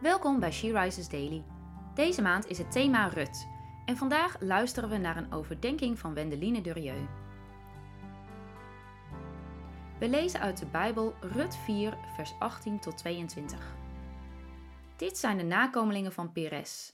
Welkom bij She Rises Daily. Deze maand is het thema Rut en vandaag luisteren we naar een overdenking van Wendeline Durieux. We lezen uit de Bijbel Rut 4, vers 18 tot 22. Dit zijn de nakomelingen van Peres.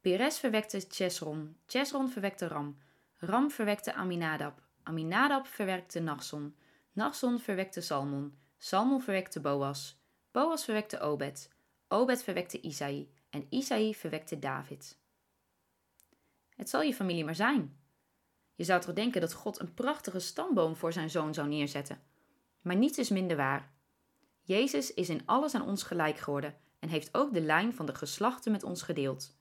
Peres verwekte Chesron, Chesron verwekte Ram, Ram verwekte Aminadab, Aminadab verwekte Nachson, Nachson verwekte Salmon, Salmon verwekte Boas, Boas verwekte Obed, Obed verwekte Isaï en Isaï verwekte David. Het zal je familie maar zijn. Je zou toch denken dat God een prachtige stamboom voor zijn zoon zou neerzetten. Maar niets is minder waar. Jezus is in alles aan ons gelijk geworden en heeft ook de lijn van de geslachten met ons gedeeld.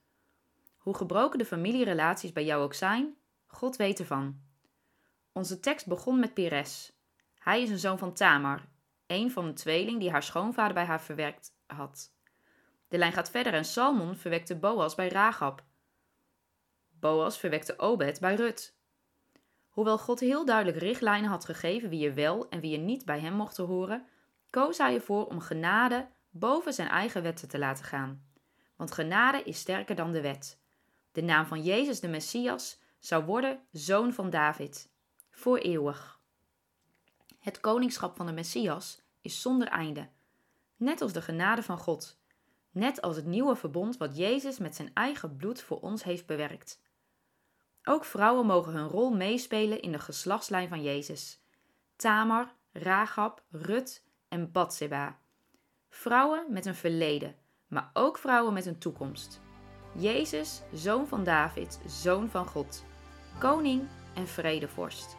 Hoe gebroken de familierelaties bij jou ook zijn, God weet ervan. Onze tekst begon met Peres. Hij is een zoon van Tamar, een van de tweeling die haar schoonvader bij haar verwerkt had. De lijn gaat verder en Salmon verwekte Boas bij Ragab. Boas verwekte Obed bij Rut. Hoewel God heel duidelijk richtlijnen had gegeven wie je wel en wie je niet bij hem mocht horen, koos hij ervoor om genade boven zijn eigen wetten te laten gaan. Want genade is sterker dan de wet. De naam van Jezus de Messias zou worden zoon van David, voor eeuwig. Het koningschap van de Messias is zonder einde, net als de genade van God, net als het nieuwe verbond wat Jezus met zijn eigen bloed voor ons heeft bewerkt. Ook vrouwen mogen hun rol meespelen in de geslachtslijn van Jezus. Tamar, Rahab, Rut en Batseba. Vrouwen met een verleden, maar ook vrouwen met een toekomst. Jezus, zoon van David, zoon van God, koning en vredevorst.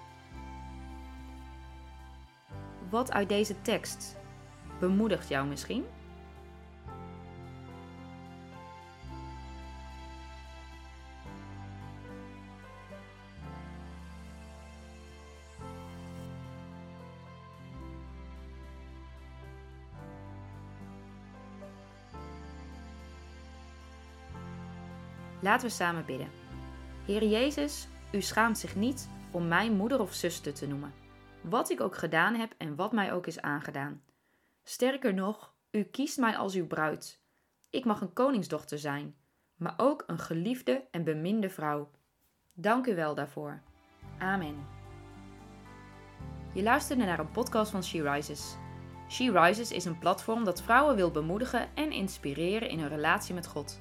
Wat uit deze tekst bemoedigt jou misschien? Laten we samen bidden. Heer Jezus, u schaamt zich niet om mij moeder of zuster te noemen, wat ik ook gedaan heb en wat mij ook is aangedaan. Sterker nog, u kiest mij als uw bruid. Ik mag een koningsdochter zijn, maar ook een geliefde en beminde vrouw. Dank u wel daarvoor. Amen. Je luisterde naar een podcast van She Rises. She Rises is een platform dat vrouwen wil bemoedigen en inspireren in hun relatie met God.